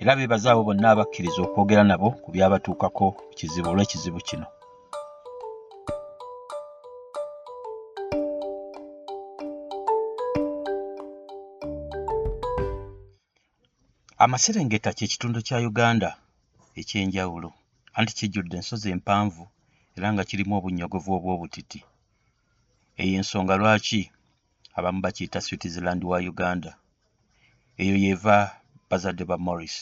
era beebaza abo bonna abakkiriza okwogera nabo ku byabatuukako kizibu olw'ekizibu kino. Amaserengeta kye kitundu kya uganda ekyenjawulo anti kijjudde ensozi empanvu era nga kirimu obunnyogovu obw'obutiti. Eyo ensonga lwaki abamu bakiyita switzerland wa uganda? Eyo yeeva bazadde ba morris.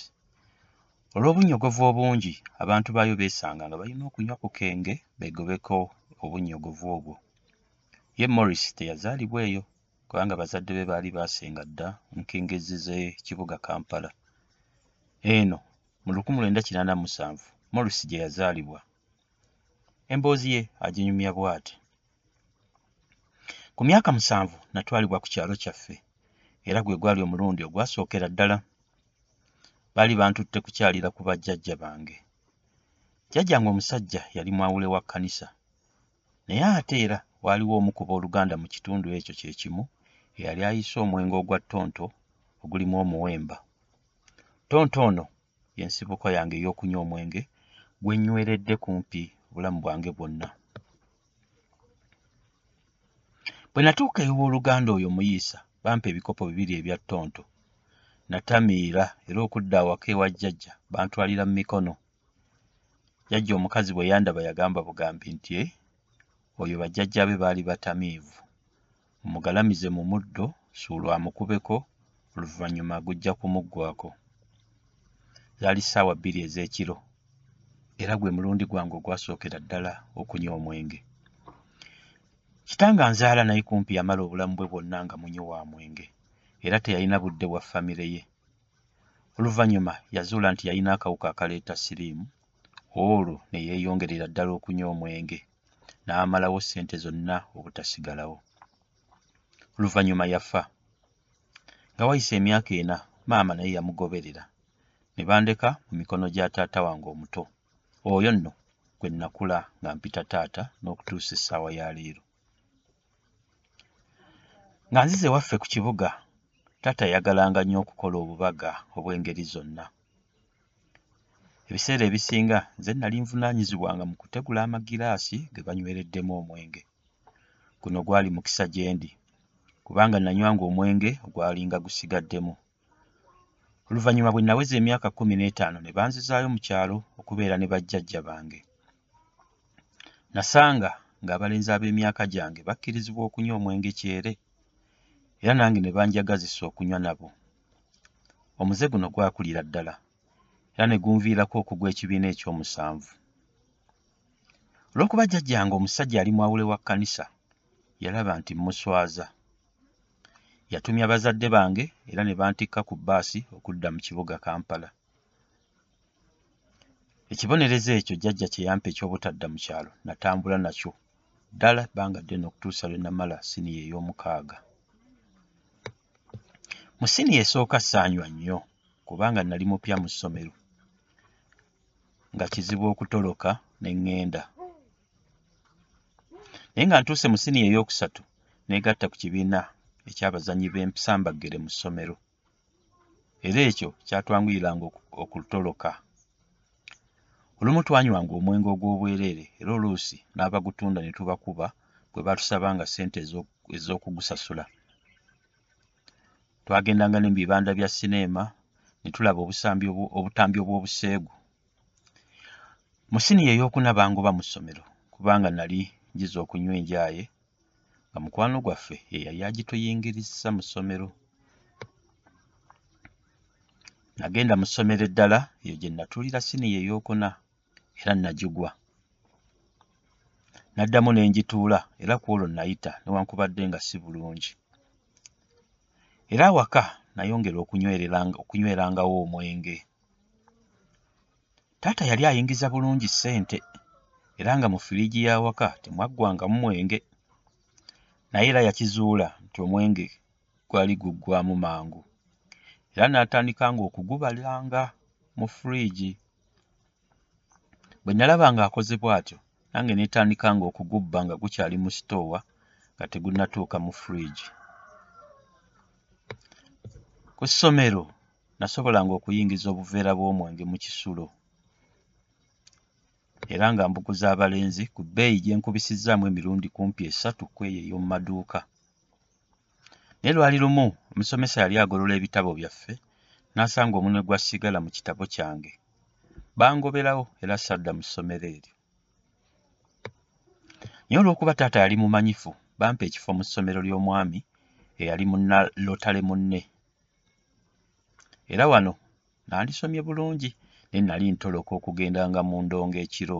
Olw'obunnyogovu obungi abantu baayo beesanga nga balina okunywa ku kenge begobeko obunnyogovu obwo. Ye morris teyazaalibwa eyo kubanga bazadde be baali baasenga dda nkengezi z'ekibuga kampala. Eno mu 1987 morris gye yazaalibwa. Emboozi ye aginyumya bw'ati. Ku myaka musanvu natwalibwa ku kyalo kyaffe era gwe gwali omulundi ogwasookera ddala baali bantutte kukyalira ku bajjajja bange. Jjajjange omusajja yali mwawule wa kkanisa. Naye ate era waaliwo omu ku booluganda mu kitundu ekyo kye kimu eyali ayisa omwenge ogwa ttonto ogulimu omuwemba. Ttonto ono y'ensibuko yange ey'okunywa omwenge gwe nnyweredde kumpi obulamu bwange bwonna. Bwe natuuka ew'oluganda oyo muyiisa bampa ebikopo bibiri ebya ttonto natamiira era okudda awaka ewa jjajja bantwalira mu mikono. Jjajja omukazi bwe yandaba yagamba bugambi nti e oyo bajjajja be baali batamiivu. Mumugalamize mu muddo suulwa amukubeko oluvannyuma gujja kumuggwako. Zaali ssaawa bbiri ez'ekiro era gwe mulundi gwange ogwasookera ddala okunywa omwenge. Kitange anzaala naye kumpi yamala obulamu bwe bwonna nga munywi wa mwenge era teyalina budde bwa famire ye. Oluvannyuma yazuula nti yalina akawuka akaleeta siriimu olwo ne yeeyongerera ddala okunywa omwenge n'amalawo ssente zonna obutasigalawo. Oluvannyuma yafa nga wayise emyaka ena maama naye yamugoberera. Ne bandeka mu mikono gya taata wange omuto. Oyo nno gwe nnakula nga mpita taata n'okutuusa essaawa ya leero. Nga nzize waffe ku kibuga taata yayagalanga nnyo okukola obubaga obw'engeri zonna. Ebiseera ebisinga nze nali nvunaanyizibwanga mu kutegula amagiraasi ge banywereddemu omwenge. Guno gwali mukisa gye ndi kubanga nanywanga omwenge ogwalinga gusigaddemu. Oluvannyuma bwe naweza emyaka kkumi n'etaano ne banzizaayo mu kyalo okubeera ne bajjajja bange. Nasanga ng'abalenzi ab'emyaka gyange bakkirizibwa okunywa omwenge kyere era nange ne banjagazisa okunywa nabo. Omuze guno gwakulira ddala era ne gunviirako okugwa ekibiina ekyomusanvu. Olw'okuba jjajjange omusajja ali mwawule wa kkanisa yalaba nti mmuswaza yatumya bazadde bange era ne bantikka ku bbaasi okudda mu kibuga kampala. Ekibonerezo ekyo jjajja kye yampa eky'obutadda mu kyalo natambula nakyo. Ddala ebbanga ddene okutuusa lwe namala siniya ey'omukaaga mu siniya esooka saanywa nnyo kubanga nali mupya mu ssomero. Nga kizibu okutoloka ne ŋŋenda. Naye nga ntuuse mu siniya eyookusatu neegatta ku kibiina eky'abazannyi b'empisambaggere mu ssomero. Era ekyo kyatwanguyiranga okutoloka. Olumu twanywanga omwenge ogw'obwereere era oluusi n'abagutunda ne tubakuba bwe baatusabanga ssente ez'okugusasula twagendanga ne mu bibanda bya sineema ne tulaba obusambi obutambi obw'obuseegu Mu siniya ey'okuna bangoba mu ssomero kubanga nali njiza okunywa enjaaye nga mukwano gwaffe ye yali agituyingirizza mu ssomero. Nagenda mu ssomero eddala eyo gye natuulira siniya ey'okuna era nagigwa. Naddamu ne ngituula era ku olwo nayita newankubadde nga si bulungi. Era awaka nayongera okunywerangawo omwenge. Taata yali ayingiza bulungi ssente era nga mu firiigi y'awaka temwaggwangamu mwenge naye era yakizuula nti omwenge gwali guggwaamu mangu era n'atandikanga okugubalanga mu firiigi. Bwe nalaba ng'akoze bw'atyo nange ne ntandikanga okugubba nga gukyali mu sitoowa nga tegunnatuuka mu firiigi. Ku ssomero nasobolanga okuyingiza obuveera bw'omwenge mu kisulo era nga mbuguza abalenzi ku bbeeyi gye nkubisizzaamu emirundi kumpi esatu ku eyo ey'omu maduuka. Naye lwali lumu omusomesa yali agolola ebitabo byaffe n'asanga omunwe gwa ssigala mu kitabo kyange. Bangoberawo era sadda mu ssomero eryo. Naye olw'okuba taata yali mumanyifu bampa ekifo mu ssomero ly'omwami eyali munnalotale munne. Era wano nandisomye bulungi naye nali ntoloka okugendanga mu ndongo ekiro.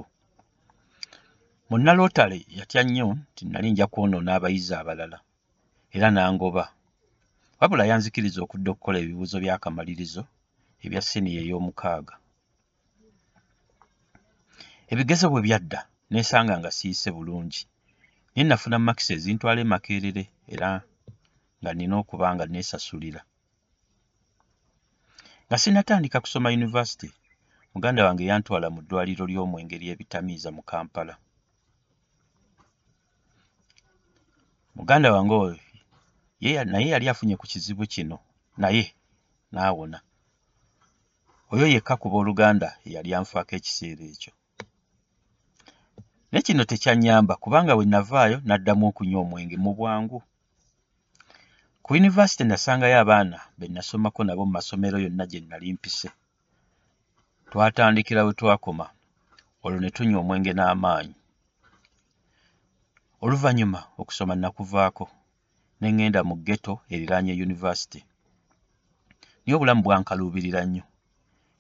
Munnalotale yatya nnyo nti nali nja kwonoona abayizi abalala era n'angoba. Wabula yanzikiriza okudda okukola ebibuuzo by'akamalirizo ebya siniya ey'omukaaga. Ebigezo bwe byadda neesanga nga siyise bulungi naye nafuna makisi ezintwala e Makerere era nga nnina okuba nga neesasulira. Nga sinnatandika kusoma yunivasite muganda wange yantwala mu ddwaliro ly'omwenge ery'ebitamiiza mu Kampala. Muganda wange oyo ye naye yali afunye ku kizibu kino naye n'awona. Oyo yekka ku booluganda eyali anfaako ekiseera ekyo. Naye kino tekyannyamba kubanga bwe navaayo n'addamu okunywa omwenge mu bwangu. Ku yunivasite nasangayo abaana be nasomako nabo mu masomero yonna gye nnali mpise. Twatandikira we twakoma olwo ne tunywa omwenge n'amaanyi. Oluvannyuma okusoma nakuvaako ne ŋŋenda mu ghetto eriraanye yunivasite. Naye obulamu bwankaluubirira nnyo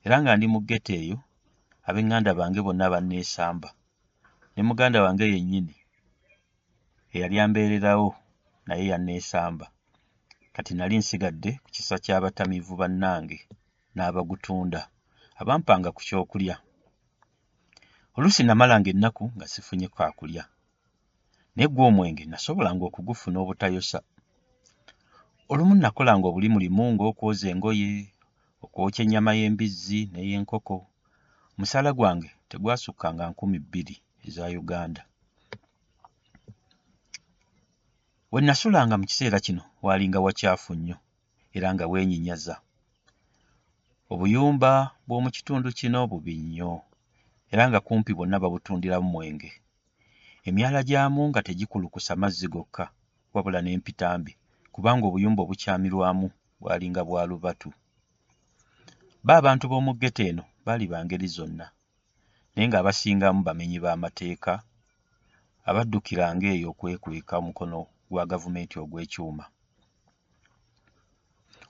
era nga ndi mu ghetto eyo ab'eŋŋanda bange bonna banneesamba ne muganda wange yennyini eyali ambeererawo naye yanneesamba. Kati nali nsigadde ku kisa ky'abatamiivu bannange n'abagutunda abampanga ku kyokulya. Oluusi namalanga ennaku nga sifunye kaakulya naye gwo omwenge nasobolanga okugufuna obutayosa. Olumu nakolanga obulimulimu ng'okwoza engoye, okwokya ennyama y'embizzi n'ey'enkoko. Omusaala gwange tegwasukkanga nkumi bbiri eza Uganda. We nasulanga mu kiseera kino waalinga wacaafu nnyo era nga weenyinyaza. Obuyumba bw'omu kitundu kino bubi nnyo era nga kumpi bwonna babutundiramu mwenge. Emyala gyamu nga tegikulukusa mazzi gokka wabula n'empitambi kubanga obuyumba obukyamirwamu bwalinga bwa lubatu. Bo abantu b'omu ghetto eno baali ba ngeri zonna naye ng'abasingamu bamenyi b'amateeka abaddukiranga eyo okwekweka omukono gwa gavumenti ogw'ekyuma.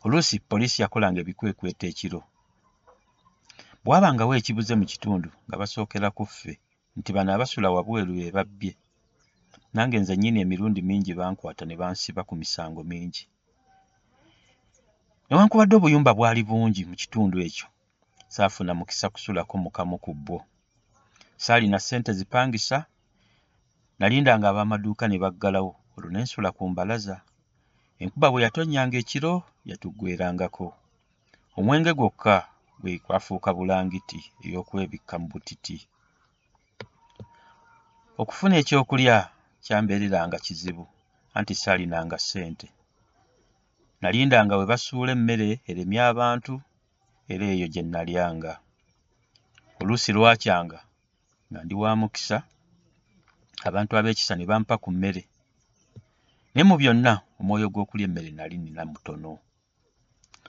Oluusi poliisi yakolanga ebikwekweto ekiro. Bw'abangawo ekibuze mu kitundu nga basookera ku ffe nti bano abasula wabweru be babbye. Nange nze nnyini emirundi mingi bankwata ne bansiba ku misango mingi. Newankubadde obuyumba bwali bungi mu kitundu ekyo, saafuna mukisa kusulako mu kamu ku bwo. Saalina ssente zipangisa, nalindanga ab'amaduuka ne baggalawo olwo ne nsula ku mbalaza. Enkuba bwe yatonnyanga ekiro yatuggweerangako. Omwenge gwokka gwe gwafuuka bulangiti ey'okwebikka mu butiti. Okufuna ekyokulya kyambeereranga kizibu anti saalinanga ssente. Nalindanga we basuula emmere eremye abantu era eyo gye nalyanga. Oluusi lwakyanga nga ndi wa mukisa, abantu ab'ekisa ne bampa ku mmere. Naye mu byonna omwoyo gw'okulya emmere nali nnina mutono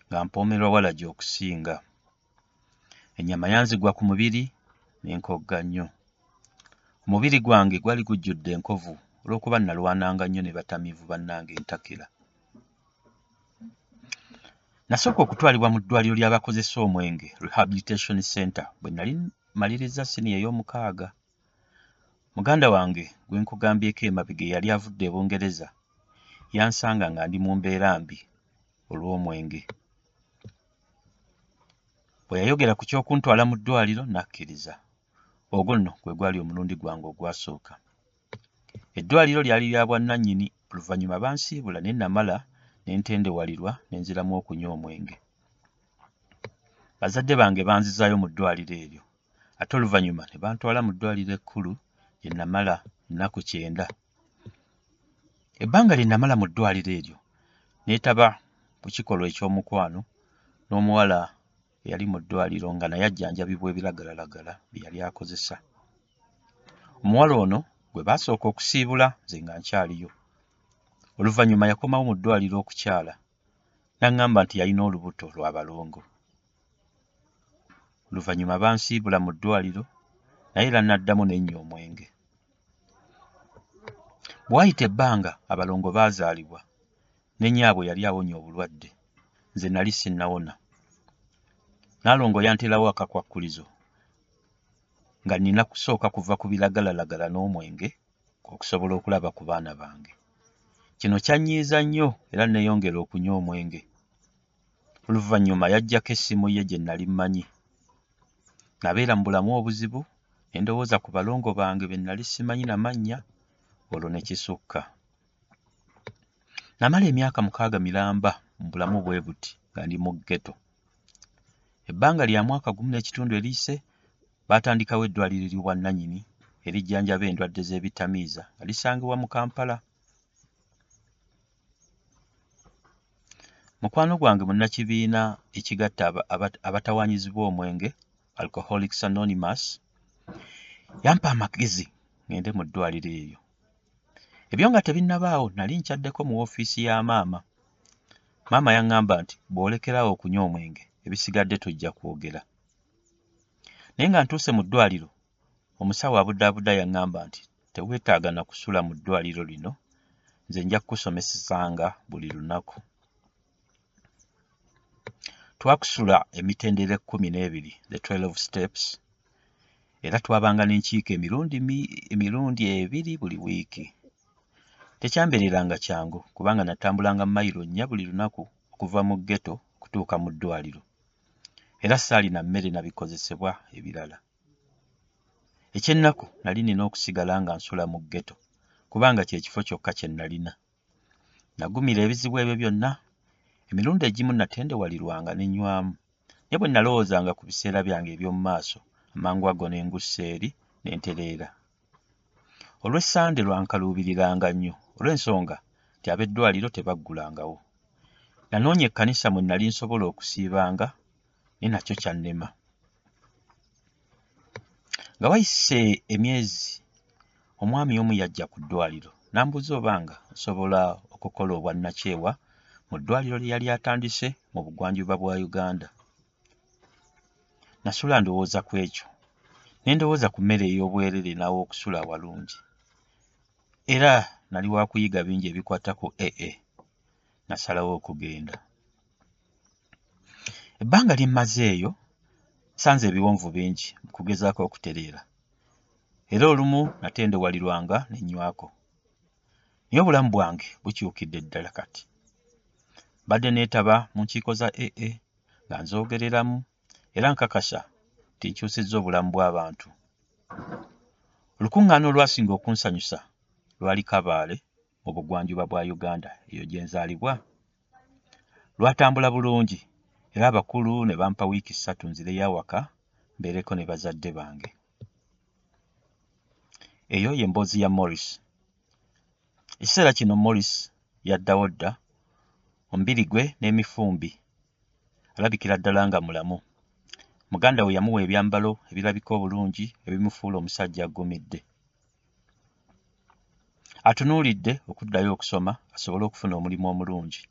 nga mpoomerwa walagi okusinga. Ennyama yanzigwa ku mubiri ne nkogga nnyo. Omubiri gwange gwali gujjudde enkovu olw'okuba nalwananga nnyo ne batamiivu bannange entakera. Nasooka okutwalibwa mu ddwaliro ly'abakozesa omwenge rehabilitation center bwe nali maliriza siniya ey'omukaaga. Muganda wange gwe nkugambyeko emabega eyali avudde e bungereza yansanga nga ndi mu mbeera mbi olw'omwenge. Bwe yayogera ku ky'okuntwala mu ddwaliro nakkiriza. Ogwo nno gwe gwali omulundi gwange ogwasooka. Eddwaliro lyali lya bwannannyini oluvannyuma bansiibula ne namala ne ntendewalirwa ne nziramu okunywa omwenge. Bazadde bange banzizaayo mu ddwaliro eryo ate oluvannyuma ne bantwala mu ddwaliro ekkulu gye namala nnaku kyenda ebbanga lye namala mu ddwaliro eryo neetaba ku kikolwa eky'omukwano n'omuwala eyali mu ddwaliro nga naye ajjanjabibwa ebiragalalagala bye yali akozesa. Omuwala ono gwe baasooka okusiibula nze nga nkyaliyo. Oluvannyuma yakomawo mu ddwaliro okukyala n'aŋŋamba nti yalina olubuto lwa balongo. Oluvannyuma bansiibula mu ddwaliro naye era naddamu ne nnywa omwenge bwe wayita ebbanga abalongo baazaalibwa ne nnyabwe yali awonye obulwadde nze nali sinnawona. Naalongo yanteerawo akakwakkulizo nga nnina kusooka kuva ku biragalalagala n'omwenge okusobola okulaba ku baana bange. Kino kyannyiiza nnyo era neeyongera okunywa omwenge. Oluvannyuma yaggyako essimu ye gye nnali mmanyi. Nabeera mu bulamu obuzibu ne ndowooza ku balongo bange be nnali simanyi na mannya olwo ne kisukka. Namala emyaka mukaaga miramba mu bulamu bwe buti nga ndi mu ggeto. Ebbanga lya mwaka gumu n'ekitundu eriise baatandikawo eddwaliro ly'obwannannyini erijjanjaba endwadde z'ebitamiiza nga lisangibwa mu kampala. Mukwano gwange munnakibiina ekigatta abatawaanyizibwa omwenge alcoholics anonymous yampa amagezi ŋŋende mu ddwaliro eryo ebyo nga tebinnabaawo nali nkyaddeko mu woofiisi ya maama. Maama yaŋŋamba nti bw'olekerawo okunywa omwenge ebisigadde tujja kwogera. Naye nga ntuuse mu ddwaliro omusawo abudaabuda yaŋŋamba nti teweetaaga na kusula mu ddwaliro lino nze nja kukusomesesanga buli lunaku. Twakusula emitendera ekkumi n'ebiri the twelve steps era twabanga n'enkiiko emirundi emirundi ebiri buli wiiki tekyambeereranga kyangu kubanga natambulanga mayiro nnya buli lunaku okuva mu ggeto okutuuka mu ddwaliro. Era saalina mmere na bikozesebwa ebirala. Ekyennaku nali nina okusigala nga nsula mu ggeto kubanga kye kifo kyokka kye nalina. Nagumira ebizibu ebyo byonna emirundi egimu natendewalirwanga ne nnywamu naye bwe nalowoozanga ku biseera byange eby'omu maaso amangu ago ne ngussa eri ne ntereera olw'essande lwankaluubiriranga nnyo olw'ensonga nti ab'eddwaliro tebaggulangawo. Nanoonya ekkanisa mwe nali nsobola okusiibanga naye nakyo kyannema nga wayise emyezi omwami omu yajja ku ddwaliro. N'ambuuza oba nga nsobola okukola obwannakyewa mu ddwaliro lye yali atandise mu bugwanjuba bwa uganda. Nasula ndowooza ku ekyo. Ne ndowooza ku mmere ey'obwerere n'aw'okusula awalungi. Era nali wa kuyiga bingi ebikwata ku aa nasalawo okugenda. Ebbanga lye mmaze eyo nsanze ebiwonvu bingi kugezaako okutereera. Era olumu natendewalirwanga ne nywako. Naye obulamu bwange bukyukidde ddala kati. Badde neetaba mu nkiiko za aa nga nzoogereramu era nkakasa nti nkyusizza obulamu bw'abantu. Olukuŋŋaana olwasinga okunsanyusa lwali kabaale mu bugwanjuba bwa uganda eyo gye nzaalibwa. Lwatambula bulungi era abakulu ne bampa wiiki ssatu nzireyo awaka mbeereko ne bazadde bange. Eyo ye mboozi ya morris. Ekiseera kino morris yaddawo dda omubiri gwe n'emifumbi alabikira ddala nga mulamu. Muganda we yamuwa ebyambalo ebirabika obulungi ebimufuula omusajja aggumidde atunuulidde okuddayo okusoma asobole okufuna omulimu omulungi.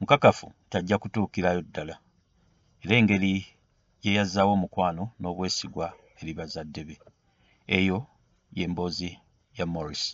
Mukakafu tajja kutuukirayo ddala era engeri gye yazzaawo omukwano n'obwesigwa eri bazadde be. Eyo y'emboozi ya morris